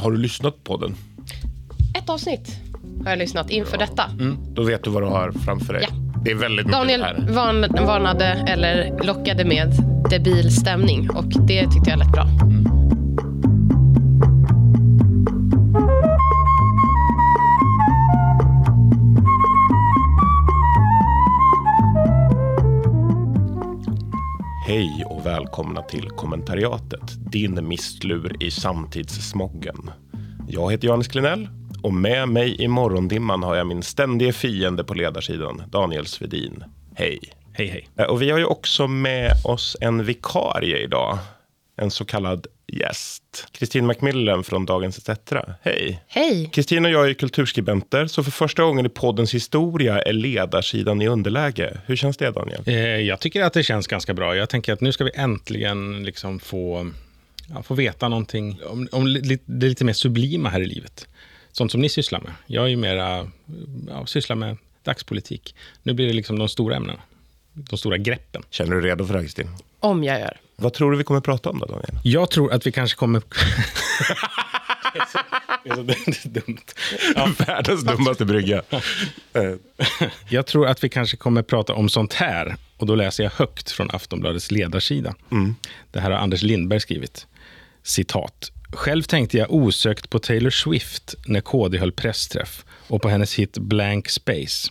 Har du lyssnat på den? Ett avsnitt har jag lyssnat inför detta. Mm. Då vet du vad du har framför dig. Ja. Det är väldigt mycket Daniel här. varn, varnade eller lockade med debil stämning och det tyckte jag lät bra. Hej och välkomna till kommentariatet. Din mistlur i samtidssmoggen. Jag heter Johannes Klinell och med mig i morgondimman har jag min ständige fiende på ledarsidan, Daniel Svedin. Hej. Hej, hej. Eh, Och vi har ju också med oss en vikarie idag. En så kallad gäst. Kristin Macmillan från Dagens ETC. Hej. Hej! Kristin och jag är kulturskribenter, så för första gången i poddens historia är ledarsidan i underläge. Hur känns det, Daniel? Eh, jag tycker att det känns ganska bra. Jag tänker att nu ska vi äntligen liksom få, ja, få veta någonting om, om det lite mer sublima här i livet. Sånt som ni sysslar med. Jag är ju mera, ja, sysslar med dagspolitik. Nu blir det liksom de stora ämnena. De stora greppen. Känner du dig redo för det här, Kristin? Om jag gör. Vad tror du vi kommer att prata om då, Daniel? Jag tror att vi kanske kommer... det är så, det är så dumt. Världens dummaste brygga. Eh, Jag tror att vi kanske kommer prata om sånt här. Och då läser jag högt från Aftonbladets ledarsida. Det här har Anders Lindberg skrivit. Citat. Själv tänkte jag osökt på Taylor Swift när KD höll pressträff och på hennes hit Blank Space.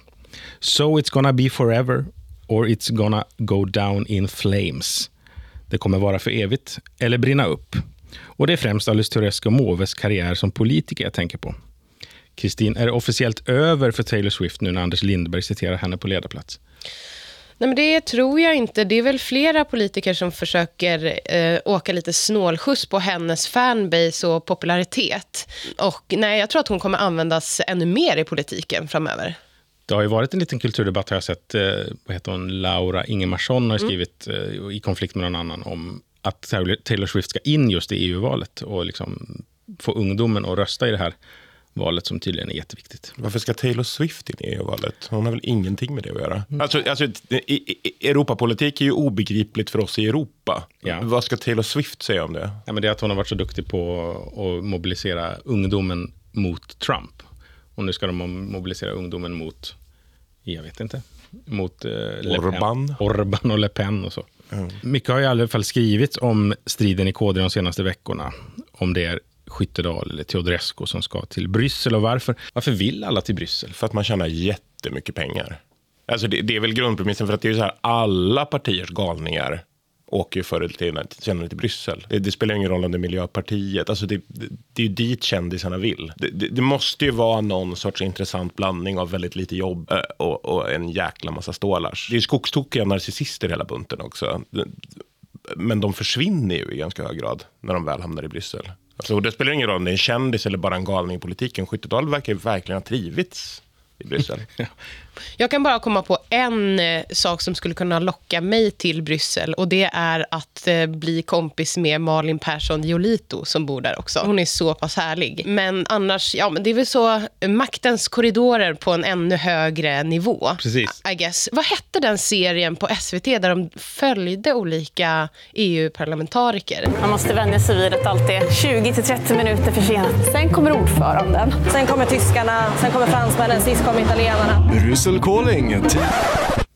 So it's gonna be forever or it's gonna go down in flames. Det kommer vara för evigt eller brinna upp. Och det är främst Alice Teodorescu och Måves karriär som politiker jag tänker på. Kristin, är det officiellt över för Taylor Swift nu när Anders Lindberg citerar henne på ledarplats? Nej, men det tror jag inte. Det är väl flera politiker som försöker eh, åka lite snålskjuts på hennes fanbase och popularitet. Och nej, jag tror att hon kommer användas ännu mer i politiken framöver. Det har ju varit en liten kulturdebatt, har jag sett. Eh, vad heter hon? Laura Ingemarsson har skrivit eh, i konflikt med någon annan om att Taylor Swift ska in just i EU-valet och liksom få ungdomen att rösta i det här valet som tydligen är jätteviktigt. varför ska Taylor Swift in i EU-valet? Hon har väl ingenting med det att göra? Alltså, alltså, i, Europapolitik är ju obegripligt för oss i Europa. Ja. Vad ska Taylor Swift säga om det? Ja, men det är att hon har varit så duktig på att mobilisera ungdomen mot Trump. Och nu ska de mobilisera ungdomen mot, jag vet inte, mot eh. Orban. Orban och Le Pen och så. Mycket har i alla fall skrivits om striden i KD de senaste veckorna. Om det är Skyttedal eller Teodorescu som ska till Bryssel och varför. Varför vill alla till Bryssel? För att man tjänar jättemycket pengar. Alltså det, det är väl grundpremissen för att det är så här, alla partiers galningar åker ju förr eller senare senare till Bryssel. Det, det spelar ingen roll om det är Miljöpartiet. Alltså det, det, det är ju dit kändisarna vill. Det, det, det måste ju vara någon sorts intressant blandning av väldigt lite jobb eh, och, och en jäkla massa stålars. Det är ju skogstokiga narcissister hela bunten också. Men de försvinner ju i ganska hög grad när de väl hamnar i Bryssel. Alltså, och det spelar ingen roll om det är en kändis eller bara en galning i politiken. Skyttedal verkar ju verkligen ha trivits i Bryssel. Jag kan bara komma på en eh, sak som skulle kunna locka mig till Bryssel och det är att eh, bli kompis med Malin Persson Giolito som bor där också. Hon är så pass härlig. Men annars, ja men det är väl så eh, maktens korridorer på en ännu högre nivå. Precis. I guess. Vad hette den serien på SVT där de följde olika EU-parlamentariker? Man måste vänja sig vid att allt är 20-30 minuter försenat. Sen kommer ordföranden. Sen kommer tyskarna, sen kommer fransmännen, sist kommer italienarna. Ryssel calling.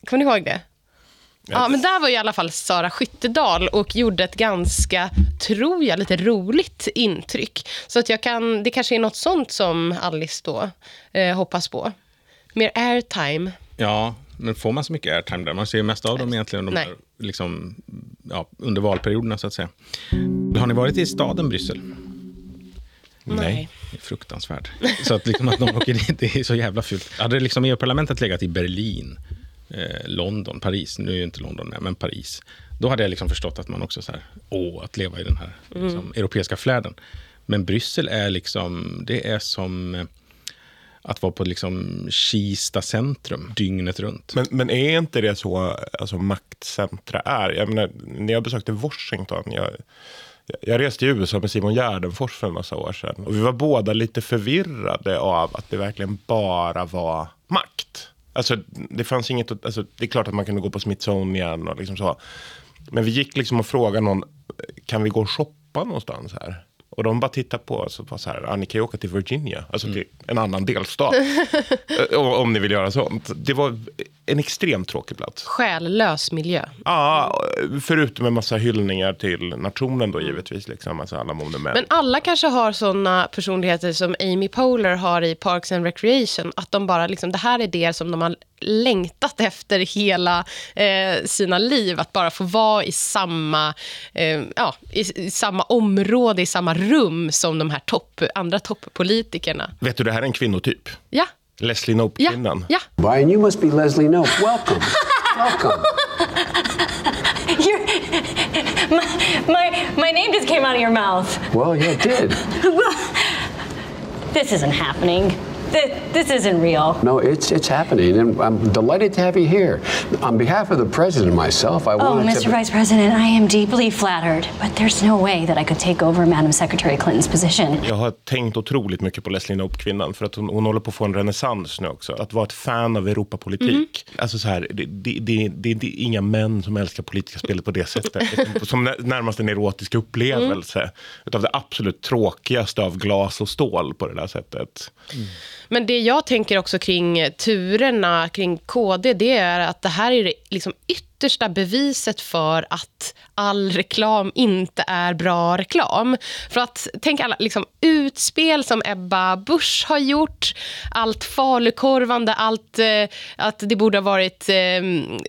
Kommer ni ihåg det? Ja, men där var i alla fall Sara Skyttedal och gjorde ett ganska, tror jag, lite roligt intryck. Så att jag kan, det kanske är något sånt som Alice då eh, hoppas på. Mer airtime. Ja, men får man så mycket airtime där? Man ser ju mest av dem egentligen de här, liksom, ja, under valperioderna, så att säga. Har ni varit i staden Bryssel? Nej. Det är fruktansvärt. Så att, liksom att de åker dit, det är så jävla fult. Hade liksom EU-parlamentet legat i Berlin, eh, London, Paris, nu är ju inte London med, men Paris, då hade jag liksom förstått att man också så här, åh, att leva i den här liksom, europeiska flärden. Men Bryssel är liksom, det är som eh, att vara på liksom Kista centrum dygnet runt. Men, men är inte det så alltså, maktcentra är? Jag menar, när jag besökte Washington, jag, jag reste i USA med Simon Gärdenfors för en massa år sedan. Och vi var båda lite förvirrade av att det verkligen bara var makt. Alltså, det fanns inget, att- alltså, det är klart att man kunde gå på Smithsonian och liksom så. Men vi gick liksom och frågade någon, kan vi gå och shoppa någonstans här? Och de bara tittar på oss och var så här, ah, ni kan ju åka till Virginia, alltså till en annan delstat. Eh, om, ni vill göra sånt. Det var en extremt tråkig plats. Själlös miljö. Ja, förutom en massa hyllningar till nationen då givetvis, liksom, alltså alla monument. Men alla kanske har såna personligheter som Amy Poehler har i Parks and Recreation. Att de bara liksom, det här är det som de har längtat efter hela eh, sina liv. Att bara få vara i samma, eh, ja, i, i, samma område, i samma rum som de här topp, andra toppolitikerna. Vet du, det här är en kvinnotyp. Ja. Leslie Knope-kvinnan. Ja. ja. Brian, you must be Leslie Knope. Welcome. Welcome. my, my, my name just came out of your mouth. Well, yeah, it did. this isn't happening. This isn't real. No, it's it's happening, and I'm delighted to have you here. On behalf of the president and myself, I oh, Mr. Vice President, I am deeply flattered, but there's no way that I could take over Madam Secretary Clintons position. Jag har tänkt otroligt mycket på Leslie Knope, kvinnan, för att hon, hon håller på att få en renässans nu också. Att vara ett fan av Europapolitik. Mm. Alltså så här, det, det, det, det, är inga män som älskar politiska spelet på det sättet. som närmast en erotisk upplevelse. Mm. Utav det absolut tråkigaste av glas och stål på det där sättet. Mm. Men det jag tänker också kring turerna kring KD, det är att det här är liksom yttersta beviset för att all reklam inte är bra reklam. För att tänk alla liksom, utspel som Ebba Busch har gjort, allt falukorvande, allt eh, att det borde ha varit eh,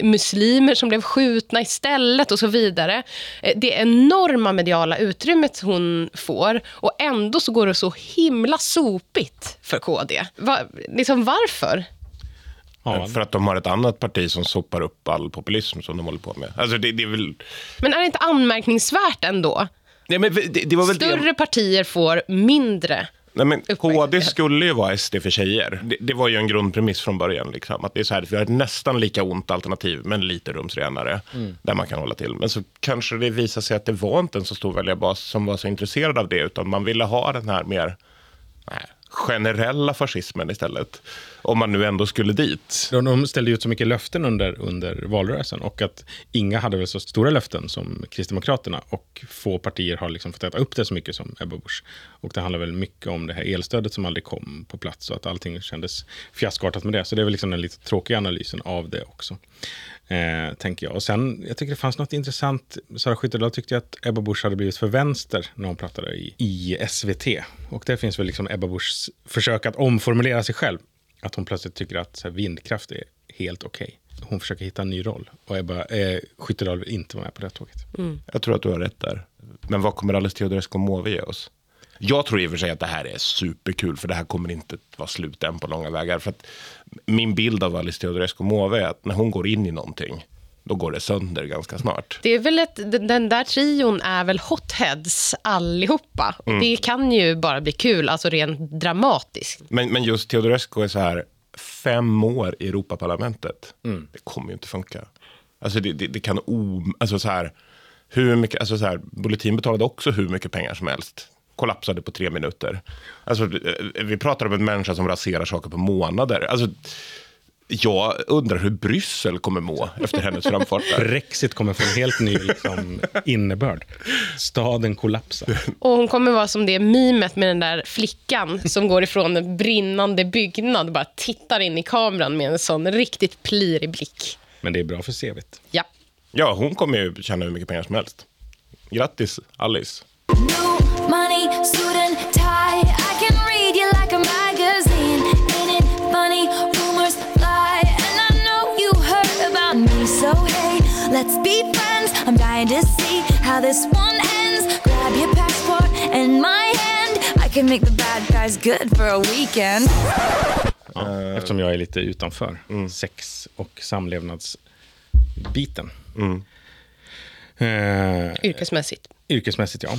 muslimer som blev skjutna istället och så vidare. Eh, det enorma mediala utrymmet hon får och ändå så går det så himla sopigt för KD. Va, liksom varför? Ja. För att de har ett annat parti som sopar upp all populism som de håller på med. Alltså det, det är väl... Men är det inte anmärkningsvärt ändå? Nej, men det, det var väl Större det... partier får mindre. Nej, men KD skulle ju vara SD för tjejer. Det, det, var ju en grundpremiss från början. Liksom. Att det är så här, vi har ett nästan lika ont alternativ, men lite rumsrenare. Mm. Där man kan hålla till. Men så kanske det visar sig att det var inte en så stor väljarbas som var så intresserad av det. Utan man ville ha den här mer nej, generella fascismen istället. Om man nu ändå skulle dit. De ställde ut så mycket löften under, under valrörelsen och att inga hade väl så stora löften som Kristdemokraterna och få partier har liksom fått äta upp det så mycket som Ebba Busch. Och det handlar väl mycket om det här elstödet som aldrig kom på plats och att allting kändes fiaskoartat med det. Så det är väl liksom den lite tråkiga analysen av det också. Eh, tänker jag. Och sen, jag tycker det fanns något intressant. Sara Skyttedal tyckte att Ebba Busch hade blivit för vänster när hon pratade i, i SVT. Och det finns väl liksom Ebba Buschs försök att omformulera sig själv. Att hon plötsligt tycker att här, vindkraft är helt okej. Okay. Hon försöker hitta en ny roll. Och Ebba eh, Skyttedal vill inte vara med på det tåget. Mm. Jag tror att du har rätt där. Men vad kommer Alice Teodorescu Måwe ge oss? Jag tror i och för sig att det här är superkul, för det här kommer inte vara slut än på långa vägar. För att min bild av Alice Teodorescu Måwe är att när hon går in i någonting, då går det sönder ganska snart. Det är väl ett, den där trion är väl hotheads allihopa. Mm. Det kan ju bara bli kul, alltså rent dramatiskt. Men, men just Teodorescu är så här, fem år i Europaparlamentet. Mm. Det kommer ju inte funka. Alltså det, det, det kan o... Alltså så här, hur mycket, alltså så här, Bulletin betalade också hur mycket pengar som helst kollapsade på tre minuter. Alltså, eh, vi pratar om en människa som raserar saker på månader. Alltså, jag undrar hur Bryssel kommer må efter hennes framfart. Brexit kommer få en helt ny liksom, innebörd. Staden kollapsar. Och hon kommer vara som det mimet med den där flickan som går ifrån en brinnande byggnad och bara tittar in i kameran med en sån riktigt plirig blick. Men det är bra för CVt. Ja. Ja, hon kommer ju tjäna hur mycket pengar som helst. Grattis, Alice. money, suit be friends. I'm dying to see how this one ends. Grab your passport and my hand. I can make the bad guys good for a weekend. Ja, eftersom jag är lite utanför mm. sex och samlevnadsbiten. Mm. Uh, yrkesmässigt. Yrkesmässigt, ja.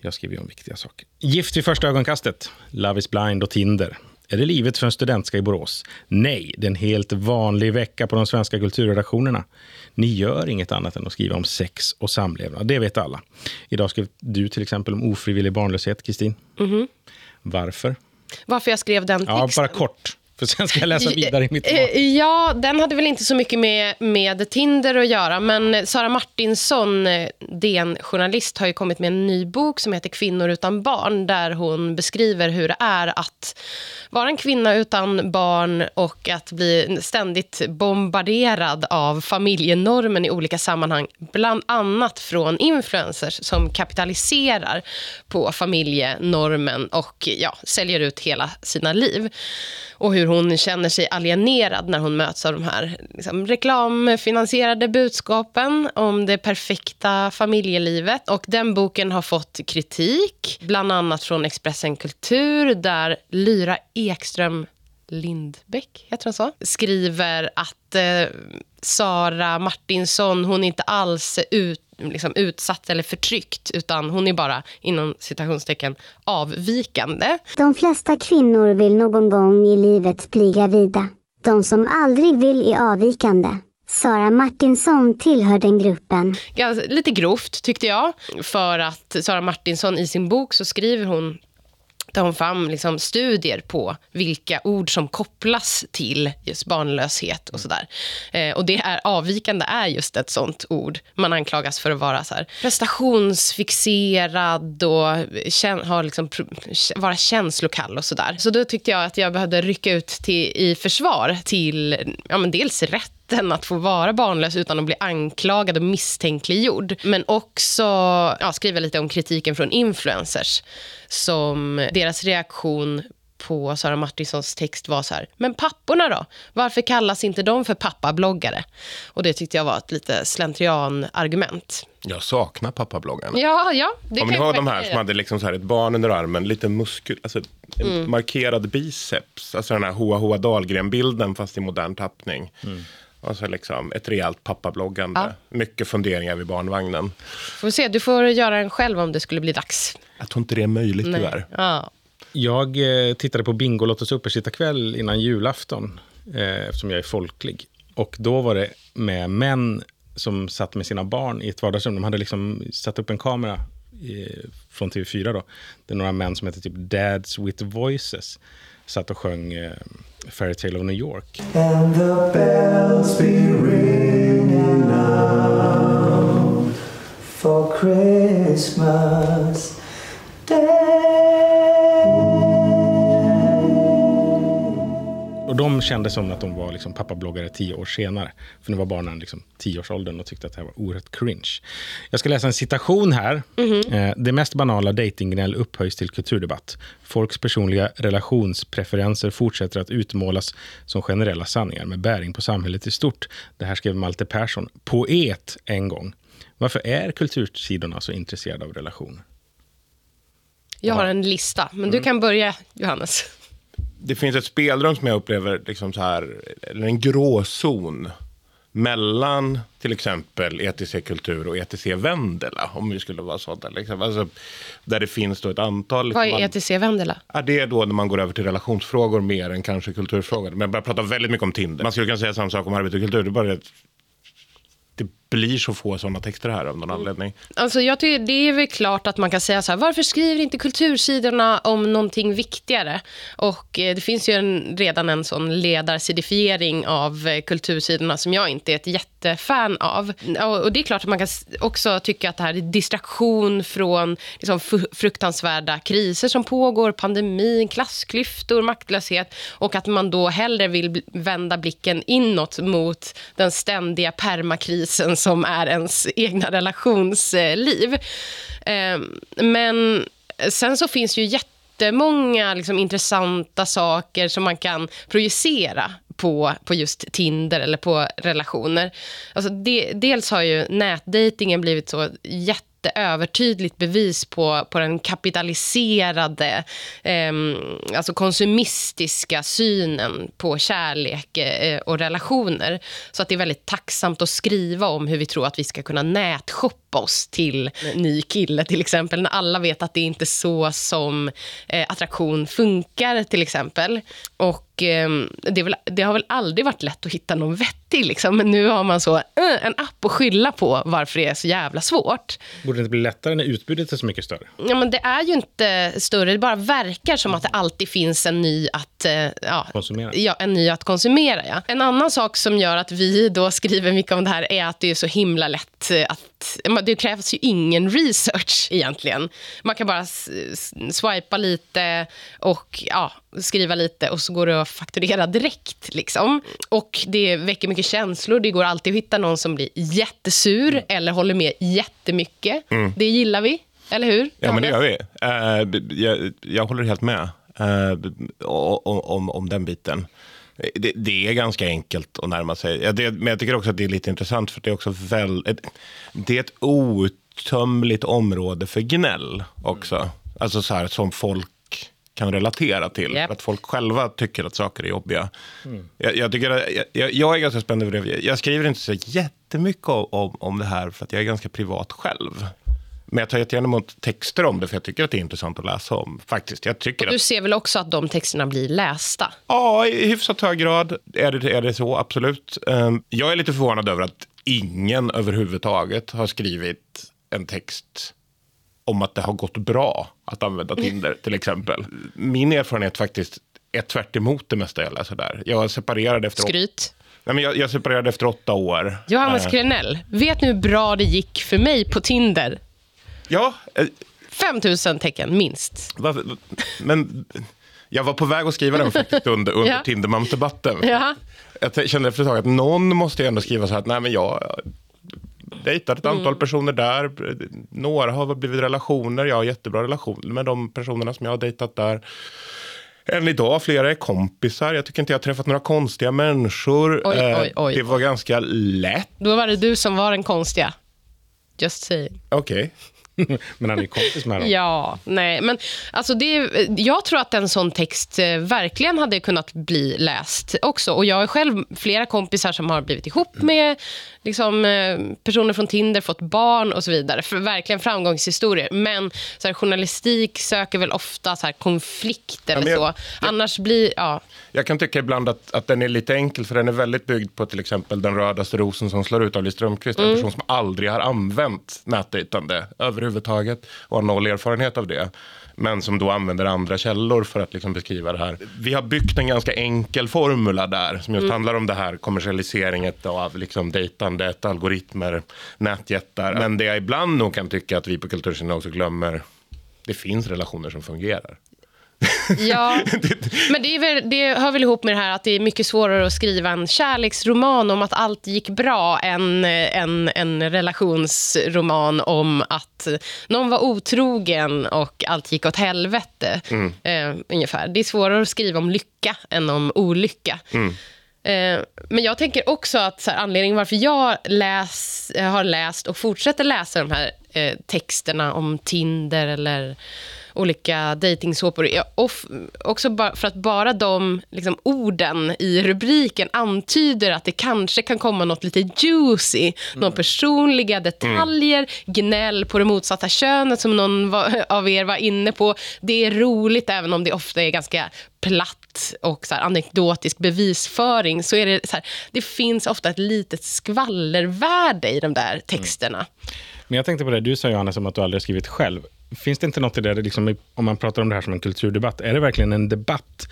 Jag skriver ju om viktiga saker. Gift vid första ögonkastet, Love is blind och Tinder. Är det livet för en studentska i Borås? Nej, det är en helt vanlig vecka på de svenska kulturredaktionerna. Ni gör inget annat än att skriva om sex och samlevnad, det vet alla. Idag skrev du till exempel om ofrivillig barnlöshet, Kristin. Mm -hmm. Varför? Varför jag skrev den texten? Ja, bara kort. För sen ska jag läsa vidare i mitt Eh, val. Ja, den hade väl inte så mycket med, med Tinder att göra, men Sara Martinsson, eh, DN-journalist, har ju kommit med en ny bok som heter Kvinnor utan barn, där hon beskriver hur det är att vara en kvinna utan barn och att bli ständigt bombarderad av familjenormen i olika sammanhang, bland annat från influencers som kapitaliserar på familjenormen och ja, säljer ut hela sina liv. Och hur hon känner sig alienerad när hon möts av de här liksom, reklamfinansierade budskapen om det perfekta familjelivet. Och den boken har fått kritik, bland annat från Expressen Kultur, där Lyra Ekström Lindbäck, heter hon så? Skriver att eh, Sara Martinsson, hon är inte alls ut, liksom, utsatt eller förtryckt, utan hon är bara, inom citationstecken, avvikande. De flesta kvinnor vill någon gång i livet bli gravida. De som aldrig vill är avvikande. Sara Martinsson tillhör den gruppen. Ganska, lite grovt, tyckte jag. För att Sara Martinsson i sin bok så skriver hon tar hon fram liksom studier på vilka ord som kopplas till just barnlöshet och sådär. Eh, och det är avvikande är just ett sånt ord. Man anklagas för att vara så här prestationsfixerad och kän, ha liksom, vara känslokall och sådär. Så då tyckte jag att jag behövde rycka ut till, i försvar till ja, men dels rätten att få vara barnlös utan att bli anklagad och misstänkliggjord. Men också ja, skriva lite om kritiken från influencers. Som deras reaktion på Sara Martinssons text var så här, men papporna då? Varför kallas inte de för pappabloggare? Och det tyckte jag var ett lite slentrian-argument. Jag saknar pappabloggarna. Ja, ja. Det Om ni har de här som hade liksom så här ett barn under armen, lite muskel, alltså Mm. markerad biceps. Alltså den här Hoa Hoa Dahlgren-bilden fast i modern tappning. Och så liksom ett rejält pappabloggande. Ja. Mycket funderingar vid barnvagnen. Får vi se, du får göra den själv om det skulle bli dags. Jag tror inte det är möjligt tyvärr. Ja. Jag eh, tittade på Bingolottos uppesittarkväll innan julafton, eh, eftersom jag är folklig. Och då var det med män som satt med sina barn i ett vardagsrum. De hade liksom satt upp en kamera i, från TV4 då, där några män som heter typ Dads with Voices satt och sjöng eh, Fairy Tale of New York. And the bells be ringing out for Christmas Och de kände som att de var liksom pappabloggare tio år senare. För nu var barnen liksom tioårsåldern och tyckte att det här var oerhört cringe. Jag ska läsa en citation här. Eh, Det mest banala datinggnäll upphöjs till kulturdebatt. Folks personliga relationspreferenser fortsätter att utmålas som generella sanningar med bäring på samhället i stort. Det här skrev Malte Persson, poet, en gång. Varför är kultursidorna så intresserade av relationer? Jag har en lista, men du kan börja, Johannes. Det finns ett spelrum som jag upplever, liksom så här, eller en gråzon mellan till exempel ETC Kultur och ETC Vendela, om vi skulle vara sådana. Liksom. Alltså, där det finns då ett antal... Vad är man- ETC Vendela? Ja, det är då när man går över till relationsfrågor mer än kanske kulturfrågor. Men jag börjar prata väldigt mycket om Tinder. Man skulle kunna säga samma sak om arbete och kultur. Det är bara det det blir så få sådana texter här av någon anledning. Alltså jag tycker det är väl klart att man kan säga så här, varför skriver inte kultursidorna om någonting viktigare? Och eh, det finns ju en, redan en sån ledarsidifiering av eh, kultursidorna som jag inte är ett jättefan av. Och, och det är klart att man kan också tycka att det här är distraktion från liksom, fruktansvärda kriser som pågår, pandemin, klassklyftor, maktlöshet och att man då hellre vill vända blicken inåt mot den ständiga permakrisen som är ens egna relationsliv. Eh, men sen så finns ju jättemånga liksom, intressanta saker som man kan projicera på, på just Tinder eller på relationer. Alltså de, dels har ju nätdejtingen blivit så jätteövertydligt bevis på, på den kapitaliserade, eh, alltså konsumistiska synen på kärlek eh, och relationer. Så att det är väldigt tacksamt att skriva om hur vi tror att vi ska kunna nätshoppa döpa oss till ny kille till exempel. När alla vet att det inte är så som eh, attraktion funkar till exempel. Och eh, det, är väl, det har väl aldrig varit lätt att hitta någon vettig. Liksom. Men nu har man så eh, en app att skylla på varför det är så jävla svårt. Borde det inte bli lättare när utbudet är så mycket större? Ja, men det är ju inte större, det bara verkar som att det alltid finns en ny att, eh, ja, Konsumera. Ja, en ny att konsumera. Ja. En annan sak som gör att vi då skriver mycket om det här är att det är så himla lätt eh, att... Det krävs ju ingen research egentligen. Man kan bara swipa lite och ja, skriva lite och så går det att fakturera direkt. Liksom. Och det väcker mycket känslor. Det går alltid att hitta någon som blir jättesur eller håller med jättemycket. Det gillar vi, eller hur? Ja, men det gör vi. Eh, jag, jag håller helt med eh, om, om, om den biten. Det, det är ganska enkelt att närma sig. Ja, det, men jag tycker också att det är lite intressant för det är också väl, ett, det är ett outtömligt område för gnäll också. Alltså så här som folk kan relatera till. För att folk själva tycker att saker är jobbiga. Jag, jag, tycker att, jag, jag är ganska spänd över det. Jag skriver inte så jättemycket om, om, om det här för att jag är ganska privat själv. Men jag tar jättegärna emot texter om det för jag tycker att det är intressant att läsa om. Faktiskt. Jag tycker Du att, ser väl också att de texterna blir lästa? ja, i hyfsat hög grad är det, är det så, absolut. Ehm, Jag är lite förvånad över att ingen överhuvudtaget har skrivit en text om att det har gått bra att använda Tinder till exempel. Min erfarenhet faktiskt är tvärt emot det mesta jag läser där. Jag separerade efter, Skryt. nej, men jag, jag separerade efter åtta år. Johannes Eh, Klenell, vet ni hur bra det gick för mig på Tinder? Ja, eh, 5000 tecken, minst. Varför- Men jag var på väg att skriva den faktiskt under, under Ja. Tindermamsdebatten. Ja. Jag kände efter ett tag att någon måste ju ändå skriva så här att nej men jag dejtat ett antal personer där. Några har blivit relationer. Jag har jättebra relationer med de personerna som jag har dejtat där. Än idag, flera är kompisar. Jag tycker inte jag har träffat några konstiga människor. Oj, Eh, oj, oj. Det var ganska lätt. Då var det du som var den konstiga. Just saying. Okej. Men han är ju kompis med dem. Ja, nej, men alltså det, jag tror att en sån text eh, verkligen hade kunnat bli läst också. Och jag har själv flera kompisar som har blivit ihop med liksom, eh, personer från Tinder, fått barn och så vidare. För verkligen framgångshistorier. Men så här, journalistik söker väl ofta så här, konflikt eller men jag- så. Annars blir, ja. Jag kan tycka ibland att, att den är lite enkel för den är väldigt byggd på till exempel den rödaste rosen som slår ut av Strömquist. En person som aldrig har använt nätdejtande överhuvudtaget och har noll erfarenhet av det. Men som då använder andra källor för att liksom beskriva det här. Vi har byggt en ganska enkel formula där som just handlar om det här kommersialiseringen av liksom dejtandet, algoritmer, nätjättar. Men det jag ibland nog kan tycka att vi på Kultursidan också glömmer, det finns relationer som fungerar. Ja, men det, är väl, det hör väl ihop med det här att det är mycket svårare att skriva en kärleksroman om att allt gick bra än en, en relationsroman om att någon var otrogen och allt gick åt helvete. Eh, ungefär. Det är svårare att skriva om lycka än om olycka. Eh, Men jag tänker också att här, anledningen varför jag läs, eh, har läst och fortsätter läsa de här eh, texterna om Tinder eller olika dejtingsåpor. Också bara, för att bara de liksom, orden i rubriken antyder att det kanske kan komma något lite juicy. Någon personliga detaljer, gnäll på det motsatta könet som någon var, av er var inne på. Det är roligt även om det ofta är ganska platt och så här, anekdotisk bevisföring. Så är det, så här, det finns ofta ett litet skvallervärde i de där texterna. Men jag tänkte på det, du sa Johannes om att du aldrig har skrivit själv. Finns det inte något i det, liksom, om man pratar om det här som en kulturdebatt, är det verkligen en debatt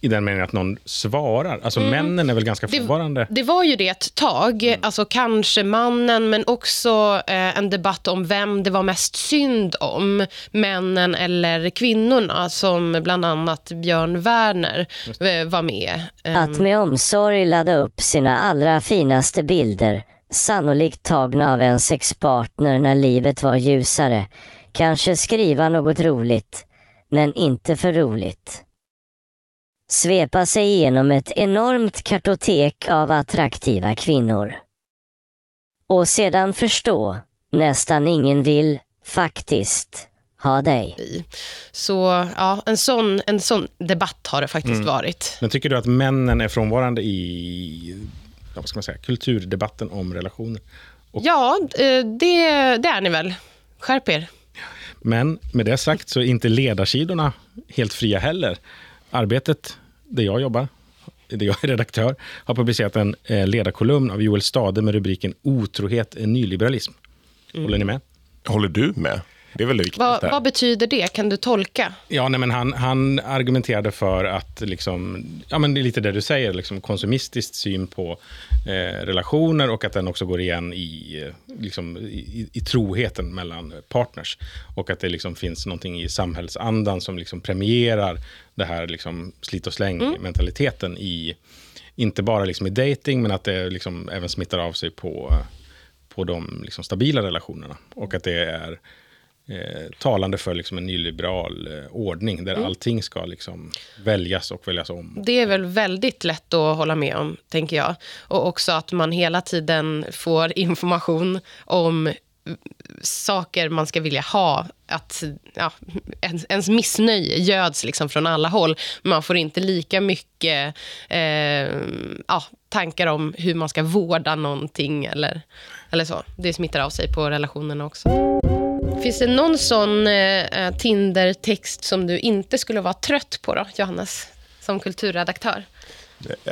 i den meningen att någon svarar? Alltså männen är väl ganska frånvarande? Det var ju det ett tag. Alltså kanske mannen, men också eh, en debatt om vem det var mest synd om. Männen eller kvinnorna, som bland annat Björn Werner eh, var med. Att med omsorg ladda upp sina allra finaste bilder, sannolikt tagna av en sexpartner när livet var ljusare. Kanske skriva något roligt, men inte för roligt. Svepa sig igenom ett enormt kartotek av attraktiva kvinnor. Och sedan förstå, nästan ingen vill, faktiskt, ha dig. i. Så ja, en sån, en sån debatt har det faktiskt varit. Men tycker du att männen är frånvarande i vad ska man säga, kulturdebatten om relationer? Ja, eh, det, det är ni väl. Skärp er. Men med det sagt så är inte ledarsidorna helt fria heller. Arbetet, där jag jobbar, där jag är redaktör, har publicerat en eh, ledarkolumn av Joel Stade med rubriken Otrohet är nyliberalism. Håller ni med? Håller du med? Det är väl det viktigaste. Vad, vad betyder det? Kan du tolka? Ja, nej, men han, han argumenterade för att, liksom, ja, men det är lite det du säger, liksom konsumistisk syn på eh, relationer och att den också går igen i, eh, liksom, i, i troheten mellan partners. Och att det liksom finns någonting i samhällsandan som liksom premierar det här liksom, slit och släng-mentaliteten i, inte bara liksom i dating, men att det liksom även smittar av sig på, på de liksom stabila relationerna. Och att det är eh, talande för liksom en nyliberal eh, ordning där allting ska liksom väljas och väljas om. Det är väl väldigt lätt att hålla med om, tänker jag. Och också att man hela tiden får information om saker man ska vilja ha. Att ja, ens, ens missnöje göds liksom från alla håll. Man får inte lika mycket eh, ja, tankar om hur man ska vårda någonting eller, eller så. Det smittar av sig på relationerna också. Finns det någon sån eh, Tinder-text som du inte skulle vara trött på då, Johannes? Som kulturredaktör?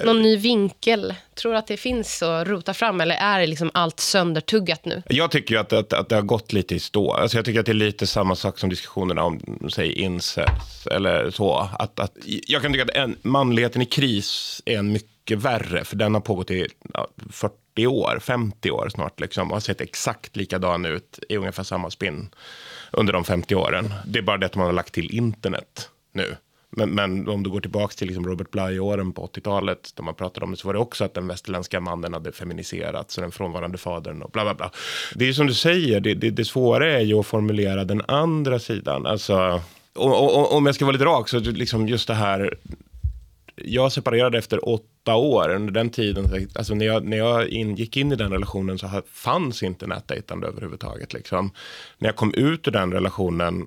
Någon ny vinkel? Tror du att det finns att rota fram eller är det liksom allt söndertuggat nu? Jag tycker att, att, att det har gått lite i stå. Alltså jag tycker att det är lite samma sak som diskussionerna om, säg incels eller så. Att, att, jag kan tycka att en, manligheten i kris är en mycket värre, för den har pågått i ja, 40 år, 50 år snart, liksom, och har sett exakt likadan ut i ungefär samma spinn under de 50 åren. Det är bara det att man har lagt till internet nu. Men, men om du går tillbaka till liksom Robert Bly-åren på 80-talet, då man pratade om det, så var det också att den västerländska mannen hade feminiserats och den frånvarande fadern och bla bla bla. Det är ju som du säger, det, det, det svåra är ju att formulera den andra sidan. Alltså, om, om jag ska vara lite rak, så liksom just det här jag separerade efter åtta år. Under den tiden, alltså när jag, när jag in, gick in i den relationen så fanns inte nätdejtande överhuvudtaget. Liksom. När jag kom ut ur den relationen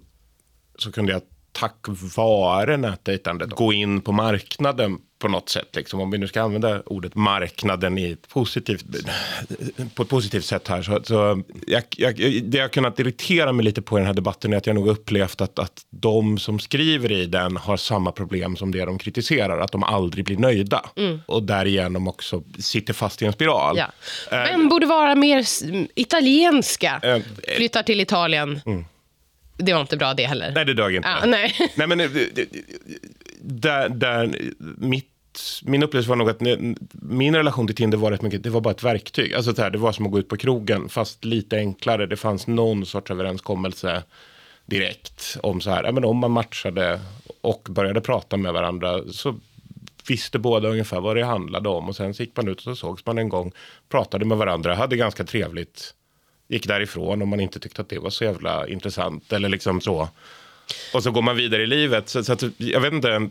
så kunde jag tack vare nätdejtandet gå in på marknaden på något sätt. Liksom. Om vi nu ska använda ordet marknaden i ett positivt, på ett positivt sätt här. Så, så jag, jag, det jag kunnat irritera mig lite på i den här debatten är att jag nog upplevt att, att de som skriver i den har samma problem som det de kritiserar. Att de aldrig blir nöjda. Och därigenom också sitter fast i en spiral. Ja. Eh, Men borde vara mer italienska. eh, Flyttar till Italien. Det var inte bra det heller. Nej, det dög inte. Ja, nej. Nej, men det- det- där, där, mitt, min upplevelse var nog att min relation till Tinder var rätt mycket, det var bara ett verktyg. Alltså så här, det var som att gå ut på krogen, fast lite enklare. Det fanns någon sorts överenskommelse direkt om så här, men om man matchade och började prata med varandra så visste båda ungefär vad det handlade om. Och sen så gick man ut och så sågs man en gång, pratade med varandra, hade ganska trevligt, gick därifrån om man inte tyckte att det var så jävla intressant eller liksom så. Och så går man vidare i livet. Så, så att, jag vet inte,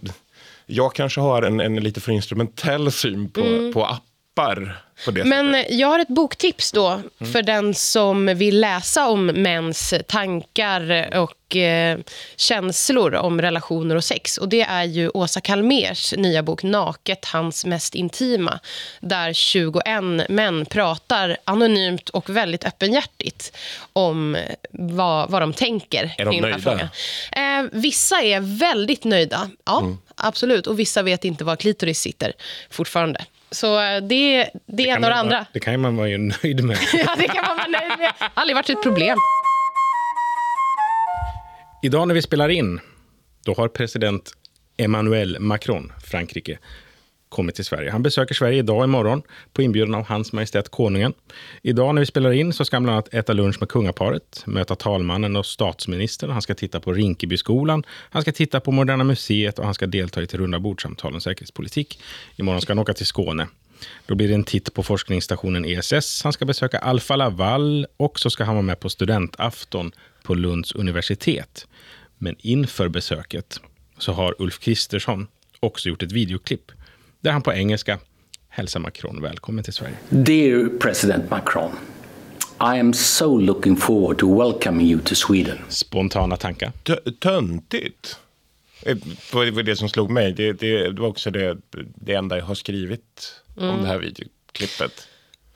jag kanske har en, en lite för instrumentell syn på, på appar. På det Men sättet. jag har ett boktips då för den som vill läsa om mäns tankar och eh, känslor om relationer och sex. Och Det är ju Åsa Kalmers nya bok Naket, hans mest intima. Där 21 män pratar anonymt och väldigt öppenhjärtigt om eh, vad, vad de tänker Är de nöjda? Eh, vissa är väldigt nöjda, ja, absolut. Och vissa vet inte var klitoris sitter fortfarande. Så eh, det, det, är kan några man andra. vara- Det kan man vara nöjd med. Ja, det kan man vara nöjd med. Aldrig varit ett problem. Idag när vi spelar in, då har president Emmanuel Macron, Frankrike, kommit till Sverige. Han besöker Sverige idag imorgon på inbjudan av Hans Majestät Konungen. Idag när vi spelar in så ska han bland annat äta lunch med kungaparet, möta talmannen och statsministern. Han ska titta på Rinkebyskolan, han ska titta på Moderna Museet och han ska delta i ett runda bordsamtal om säkerhetspolitik. Imorgon ska han åka till Skåne. Då blir det en titt på forskningsstationen ESS. Han ska besöka Alfa Laval och så ska han vara med på studentafton på Lunds universitet. Men inför besöket så har Ulf Kristersson också gjort ett videoklipp där han på engelska hälsar Macron välkommen till Sverige. Dear President Macron, I am so looking forward to welcoming you to Sweden. Spontana tankar. Tö- Töntigt. Eh, Det var det som slog mig. Det, det, det var också det, det enda jag har skrivit om det här videoklippet.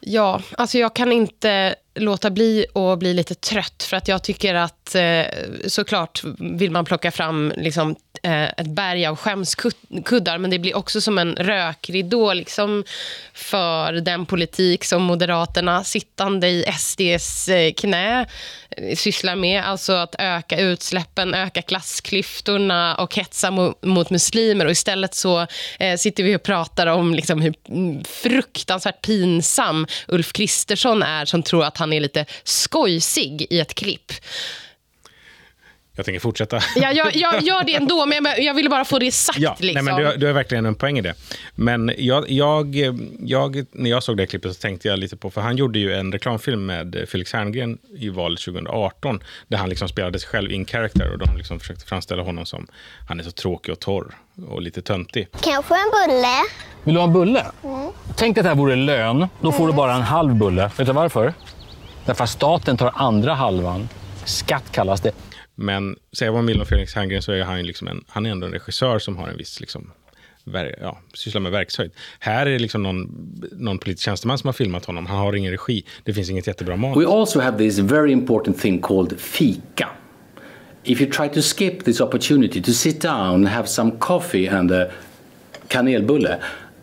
Ja, alltså jag kan inte låta bli att bli lite trött. För att jag tycker att eh, såklart vill man plocka fram liksom, eh, ett berg av skämskuddar. Men det blir också som en rökridå liksom, för den politik som Moderaterna sittande i SDs eh, knä eh, sysslar med. Alltså att öka utsläppen, öka klassklyftorna och hetsa mot, mot muslimer. Och istället så eh, sitter vi och pratar om liksom, hur mm, fruktansvärt pinsam Ulf Kristersson är som tror att han är lite skojsig i ett klipp. Jag tänker fortsätta. Ja, jag, jag gör det ändå, men jag, jag ville bara få det sagt. Ja, liksom. nej, men du, har- du har verkligen en poäng i det. Men jag, jag, jag, när jag såg det klippet så tänkte jag lite på, för han gjorde ju en reklamfilm med Felix Herngren i valet 2018, där han liksom spelade sig själv in character och de liksom försökte framställa honom som, han är så tråkig och torr och lite töntig. Kanske en bulle? Vill du ha en bulle? Tänk dig att det här vore lön. Då får du bara en halv bulle. Vet du varför? Därför att staten tar andra halvan. Skatt kallas det. Men säger vad man vill om Felix Herngren så är han, liksom en, han är ändå en regissör som har en viss, liksom, ver, ja, sysslar med verkshöjd. Här är det liksom någon, någon politisk tjänsteman som har filmat honom. Han har ingen regi. Det finns inget jättebra manus. We also have this very important thing called fika. If you try to skip this opportunity to sit down and have some coffee and a kanelbulle,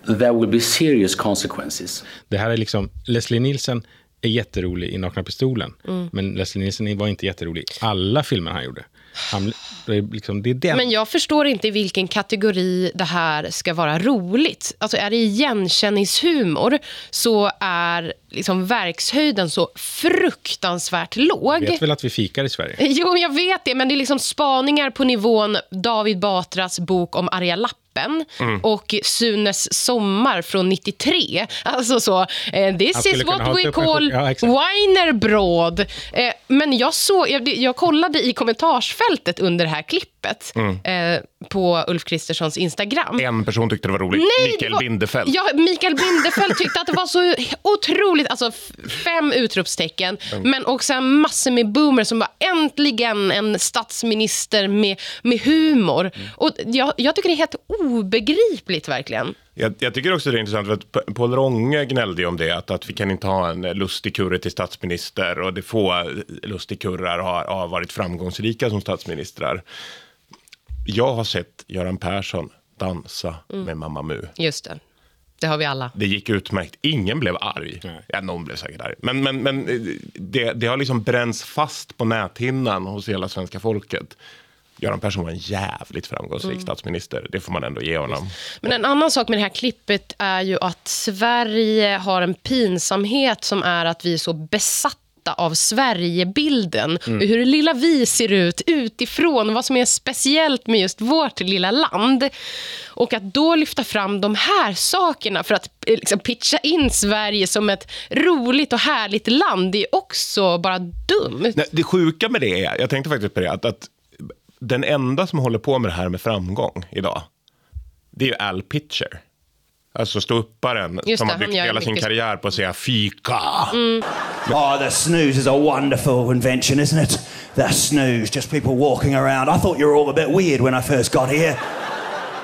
there will be serious consequences. Det här är liksom, Leslie Nielsen är jätterolig i Nakna Pistolen. Mm. Men Leslie Nielsen var inte jätterolig i alla filmer han gjorde. Han, det, är liksom, det är den. Men jag förstår inte i vilken kategori det här ska vara roligt. Alltså är det igenkänningshumor så är liksom verkshöjden så fruktansvärt låg. vet väl att vi fikar i Sverige? Jo, jag vet det, men det är liksom spaningar på nivån David Batras bok om arga lappen Mm. och Sunes sommar från 93. Alltså så, eh, this is what ha we call Ja, exakt. Weinerbrod. Eh, men jag, såg, jag, jag kollade i kommentarsfältet under det här klippet Mm. eh, på Ulf Kristerssons Instagram. En person tyckte det var roligt. Nej, Mikael var- Bindefeld. Ja, Mikael Bindefeld tyckte att det var så otroligt, alltså fem utropstecken, Mm. men också massor med boomers som bara äntligen en statsminister med, med humor. Mm. Och jag, jag tycker det är helt obegripligt verkligen. Jag, jag tycker också det är intressant för att Paul Ronge gnällde ju om det, att, att vi kan inte ha en lustig kurre till statsminister och det få lustigkurrar har, har varit framgångsrika som statsministrar. Jag har sett Göran Persson dansa Mm. med Mamma Mu. Just det. Det har vi alla. Det gick utmärkt. Ingen blev arg. Ja, någon blev säkert arg. Men, men, men eh, det, det har liksom bränts fast på näthinnan hos hela svenska folket. Göran Persson var en jävligt framgångsrik Mm. statsminister. Det får man ändå ge honom. Men en annan sak med det här klippet är ju att Sverige har en pinsamhet som är att vi är så besatta av Sverigebilden. Mm. Hur det lilla vi ser ut utifrån, vad som är speciellt med just vårt lilla land. Och att då lyfta fram de här sakerna för att eh, liksom, pitcha in Sverige som ett roligt och härligt land, det är också bara dumt. Nej, det sjuka med det är, jag tänkte faktiskt på det, att, att den enda som håller på med det här med framgång idag, det är ju Al Pitcher. Alltså ståupparen som har byggt hela sin mycket- karriär på att säga fika. Oh, the snooze is a wonderful invention, isn't it? The snooze, just people walking around. I thought you were all a bit weird when I first got here.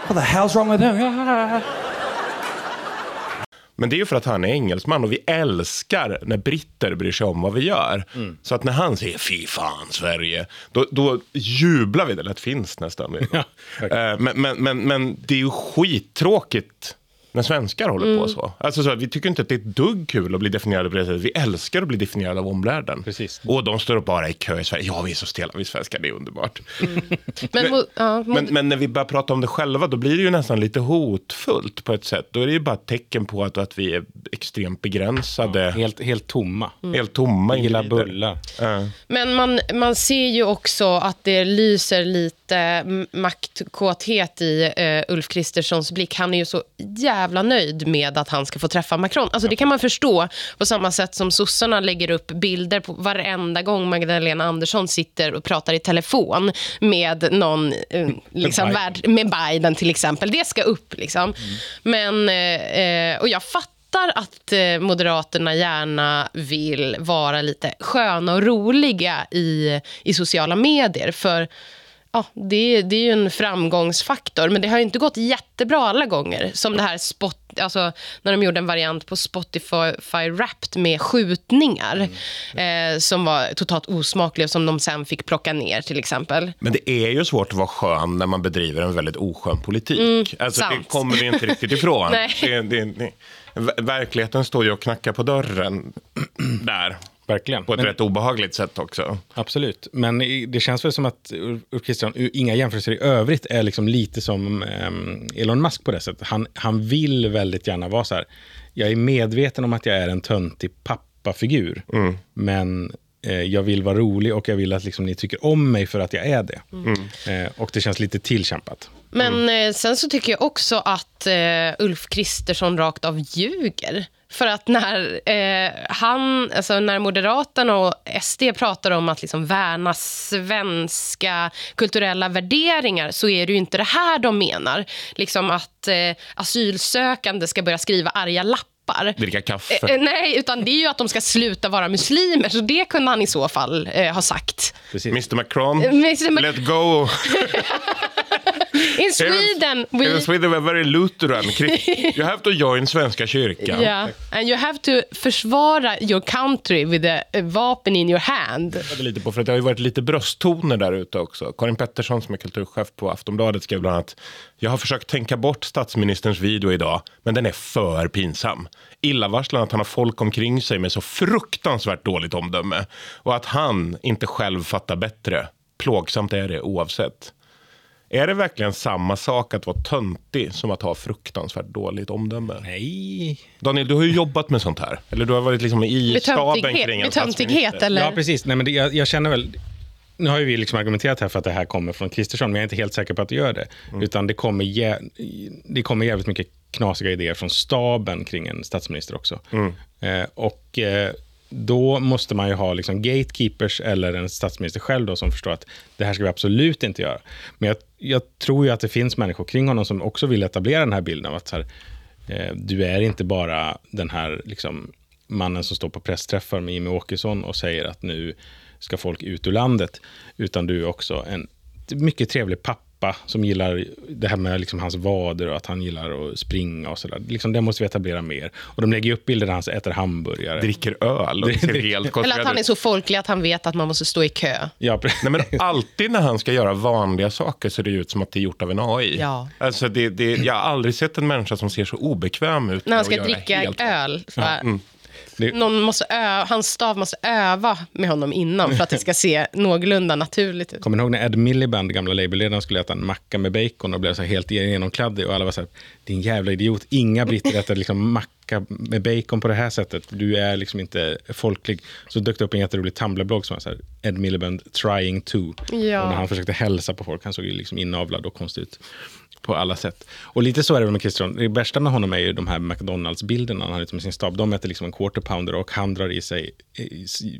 What the hell's wrong with them? Men det är ju för att han är engelsman och vi älskar när britter bryr sig om vad vi gör. Mm. Så att när han säger fy fan Sverige, då, då jublar vi. Det lät finskt nästan. Eh, men, men, men, men det är ju skittråkigt när svenskar håller på Mm. så. Alltså så. Vi tycker inte att det är ett dugg kul att bli definierade på det sättet. Vi älskar att bli definierade av omvärlden. Precis. Och de står upp bara i kö i Sverige. Ja, vi är så stela, vi svenskar, det är underbart. Men, ja, mo- Men, men när vi börjar prata om det själva, då blir det ju nästan lite hotfullt på ett sätt. Då är det ju bara ett tecken på att, att vi är extremt begränsade. helt, helt tomma. Helt tomma individer. bullar. Ja. Men man, man ser ju också att det lyser lite maktkåthet i eh, Ulf Kristerssons blick. Han är ju så jävla nöjd med att han ska få träffa Macron. Alltså det kan man förstå på samma sätt som sossarna lägger upp bilder på varenda gång Magdalena Andersson sitter och pratar i telefon med någon, eh, liksom Biden. värld, med Biden till exempel. Det ska upp liksom. Men, eh, eh, och jag fattar att Moderaterna gärna vill vara lite sköna och roliga i, i sociala medier. För ja, det, det är ju en framgångsfaktor, men det har ju inte gått jättebra alla gånger. Som det här spot, alltså, när de gjorde en variant på Spotify Wrapped med skjutningar eh, som var totalt osmakliga som de sen fick plocka ner till exempel. Men det är ju svårt att vara skön när man bedriver en väldigt oskön politik. Mm, alltså, det sant. kommer vi inte riktigt ifrån. Det, det, det, ver- verkligheten står ju och knackar på dörren där. Verkligen. På ett Men- rätt obehagligt sätt också. Absolut, men det känns väl som att Ulf Kristersson, inga jämförelser i övrigt, är liksom lite som ehm, Elon Musk på det sättet. Han, han vill väldigt gärna vara så här, jag är medveten om att jag är en töntig pappafigur, men eh, jag vill vara rolig och jag vill att liksom, ni tycker om mig för att jag är det. Eh, och det känns lite tillkämpat. Men eh, sen så tycker jag också att Ulf Kristersson rakt av ljuger. För att när, eh, han, alltså när Moderaterna och SD pratar om att liksom värna svenska kulturella värderingar så är det ju inte det här de menar. Liksom att eh, asylsökande ska börja skriva arga lappar. Dricka kaffe. Eh, eh, nej, utan det är ju att de ska sluta vara muslimer. Så det kunde han i så fall eh, ha sagt. Mr Macron, Eh, Mr. Mac- let go. In Sweden, Here in we... Sweden we're very Lutheran. You have to join Svenska kyrkan. Yeah, and you have to försvara your country with a, vapen in your hand. Jag lite på, för att det har ju varit lite brösttoner där ute också. Karin Pettersson som är kulturchef på Aftonbladet skrev bland annat Jag har försökt tänka bort statsministerns video idag, men den är för pinsam. Illavarslande att han har folk omkring sig med så fruktansvärt dåligt omdöme. Och att han inte själv fattar bättre. Plågsamt är det oavsett. Är det verkligen samma sak att vara töntig som att ha fruktansvärt dåligt omdöme? Nej. Daniel, du har ju jobbat med sånt här. Eller du har varit liksom i staben kring en med töntighet, statsminister. eller? Ja, precis. Nej, men det, jag, jag känner väl... Nu har ju vi liksom argumenterat här för att det här kommer från Kristersson, men jag är inte helt säker på att det gör det. Utan det kommer, jä, det kommer jävligt mycket knasiga idéer från staben kring en statsminister också. Eh, och eh, då måste man ju ha liksom gatekeepers eller en statsminister själv då, som förstår att det här ska vi absolut inte göra. Men jag, jag tror ju att det finns människor kring honom som också vill etablera den här bilden av att så här, eh, du är inte bara den här liksom, mannen som står på pressträffar med Jimmie Åkesson och säger att nu ska folk ut ur landet, utan du är också en mycket trevlig pappa som gillar det här med liksom hans vader och att han gillar att springa och sådär. Liksom, det måste vi etablera mer. Och de lägger upp bilder där han äter hamburgare. Dricker öl och ser helt Eller att han är så folklig att han vet att man måste stå i kö. Ja, Nej, men alltid när han ska göra vanliga saker ser det ut som att det är gjort av en AI. Ja. Alltså det, det, jag har aldrig sett en människa som ser så obekväm ut. När han ska dricka öl. Så här, Mm. Någon måste ö- hans stav måste öva med honom innan för att det ska se någorlunda naturligt ut. Kommer ni ihåg när Ed Miliband, gamla Labourledaren, skulle äta en macka med bacon och blev så helt genomkladdig och alla var så här, din jävla idiot, inga britter äter liksom macka med bacon på det här sättet, du är liksom inte folklig. Så dök det upp en jätterolig Tumblr-blogg som var så här, Ed Miliband trying to. Ja. Och när han försökte hälsa på folk, han såg ju liksom inavlad och konstig ut på alla sätt. Och lite så är det väl med Kristersson. Det värsta med honom är ju de här McDonalds-bilderna han har ute med sin stab. De äter liksom en quarter pounder och han drar i sig eh,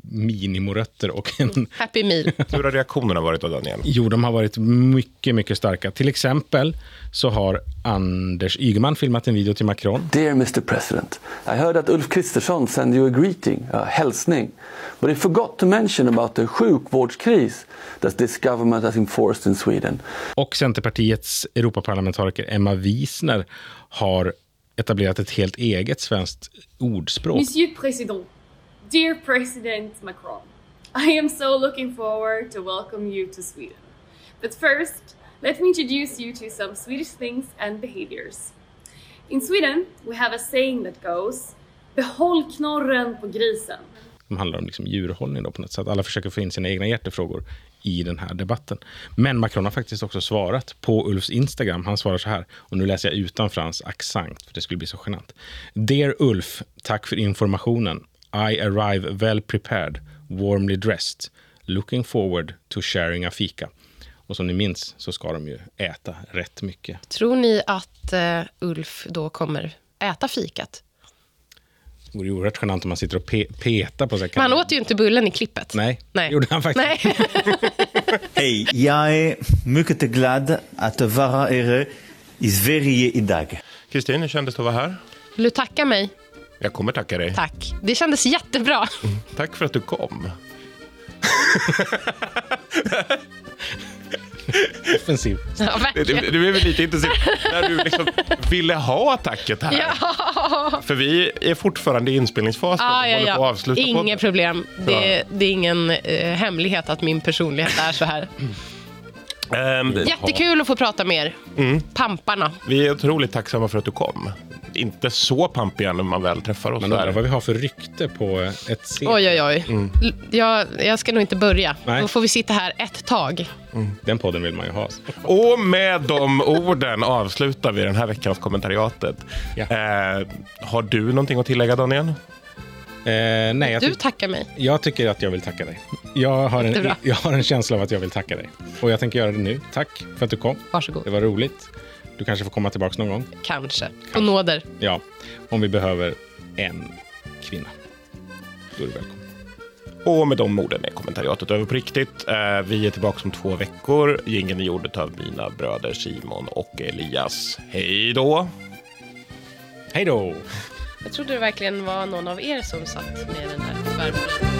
minimorötter och en Happy meal. Hur har reaktionerna varit då, Daniel? Jo, de har varit mycket, mycket starka. Till exempel så har Anders Ygeman filmat en video till Macron. Dear Mr President, I heard that Ulf Kristersson sent you a greeting, a hälsning. But he forgot to mention about the sjukvårdskris that this government has enforced in Sweden. Och Centerpartiets Europaparlamentariker Emma Wiesner har etablerat ett helt eget svenskt ordspråk. Monsieur President, dear President Macron, I am so looking forward to welcome you to Sweden. But first, let me introduce you to some Swedish things and behaviors. In Sweden, we have a saying that goes Behåll knorren på grisen. som handlar om liksom djurhållning då på något sätt. Alla försöker få in sina egna hjärtefrågor i den här debatten. Men Macron har faktiskt också svarat på Ulfs Instagram. Han svarar så här, och nu läser jag utanför hans accent, för det skulle bli så genant. Dear Ulf, tack för informationen. I arrive well prepared, warmly dressed. Looking forward to sharing a fika. Och som ni minns så ska de ju äta rätt mycket. Tror ni att eh, Ulf då kommer äta fikat? Det vore ju oerhört genant om man sitter och pe- petar på sig. Men han åt ju inte bullen i klippet. Nej, Nej. gjorde han faktiskt. Hej, jag är mycket glad att vara här i Sverige idag. Kristin, hur kändes det att vara här? Vill du tacka mig? Jag kommer tacka dig. Tack. Det kändes jättebra. Tack för att du kom. Offensiv. Ja, du är väl lite intensiv när du liksom ville ha attacket här. Ja. För vi är fortfarande i inspelningsfasen. Ah, ja, på ja. Inget podden. problem. Det, det är ingen eh, hemlighet att min personlighet är så här. Ehm, Jättekul att få prata med er. Mm. Pamparna. Vi är otroligt tacksamma för att du kom. Inte så pampiga när man väl träffar oss. Men undrar här. vad vi har för rykte på ett sekel. Oj, oj, oj. Mm. L- Jag, jag ska nog inte börja. Nej. Då får vi sitta här ett tag. Den podden vill man ju ha. Och med de orden avslutar vi den här veckans kommentariatet. Eh, har du någonting att tillägga Daniel? Eh, nej, jag, Du tackar mig. jag tycker att jag vill tacka dig. Jag har, en, jag har en känsla av att jag vill tacka dig. Och jag tänker göra det nu. Tack för att du kom. Varsågod. Det var roligt. Du kanske får komma tillbaka någon gång. Kanske. På nåder. Ja, om vi behöver en kvinna. Då är du välkommen. Och med de orden är kommentariatet över på riktigt. Eh, vi är tillbaka om två veckor. Gingen är gjord av mina bröder Simon och Elias. Hej då! Hej då! Jag trodde det verkligen var någon av er som satt med den här svärmoren.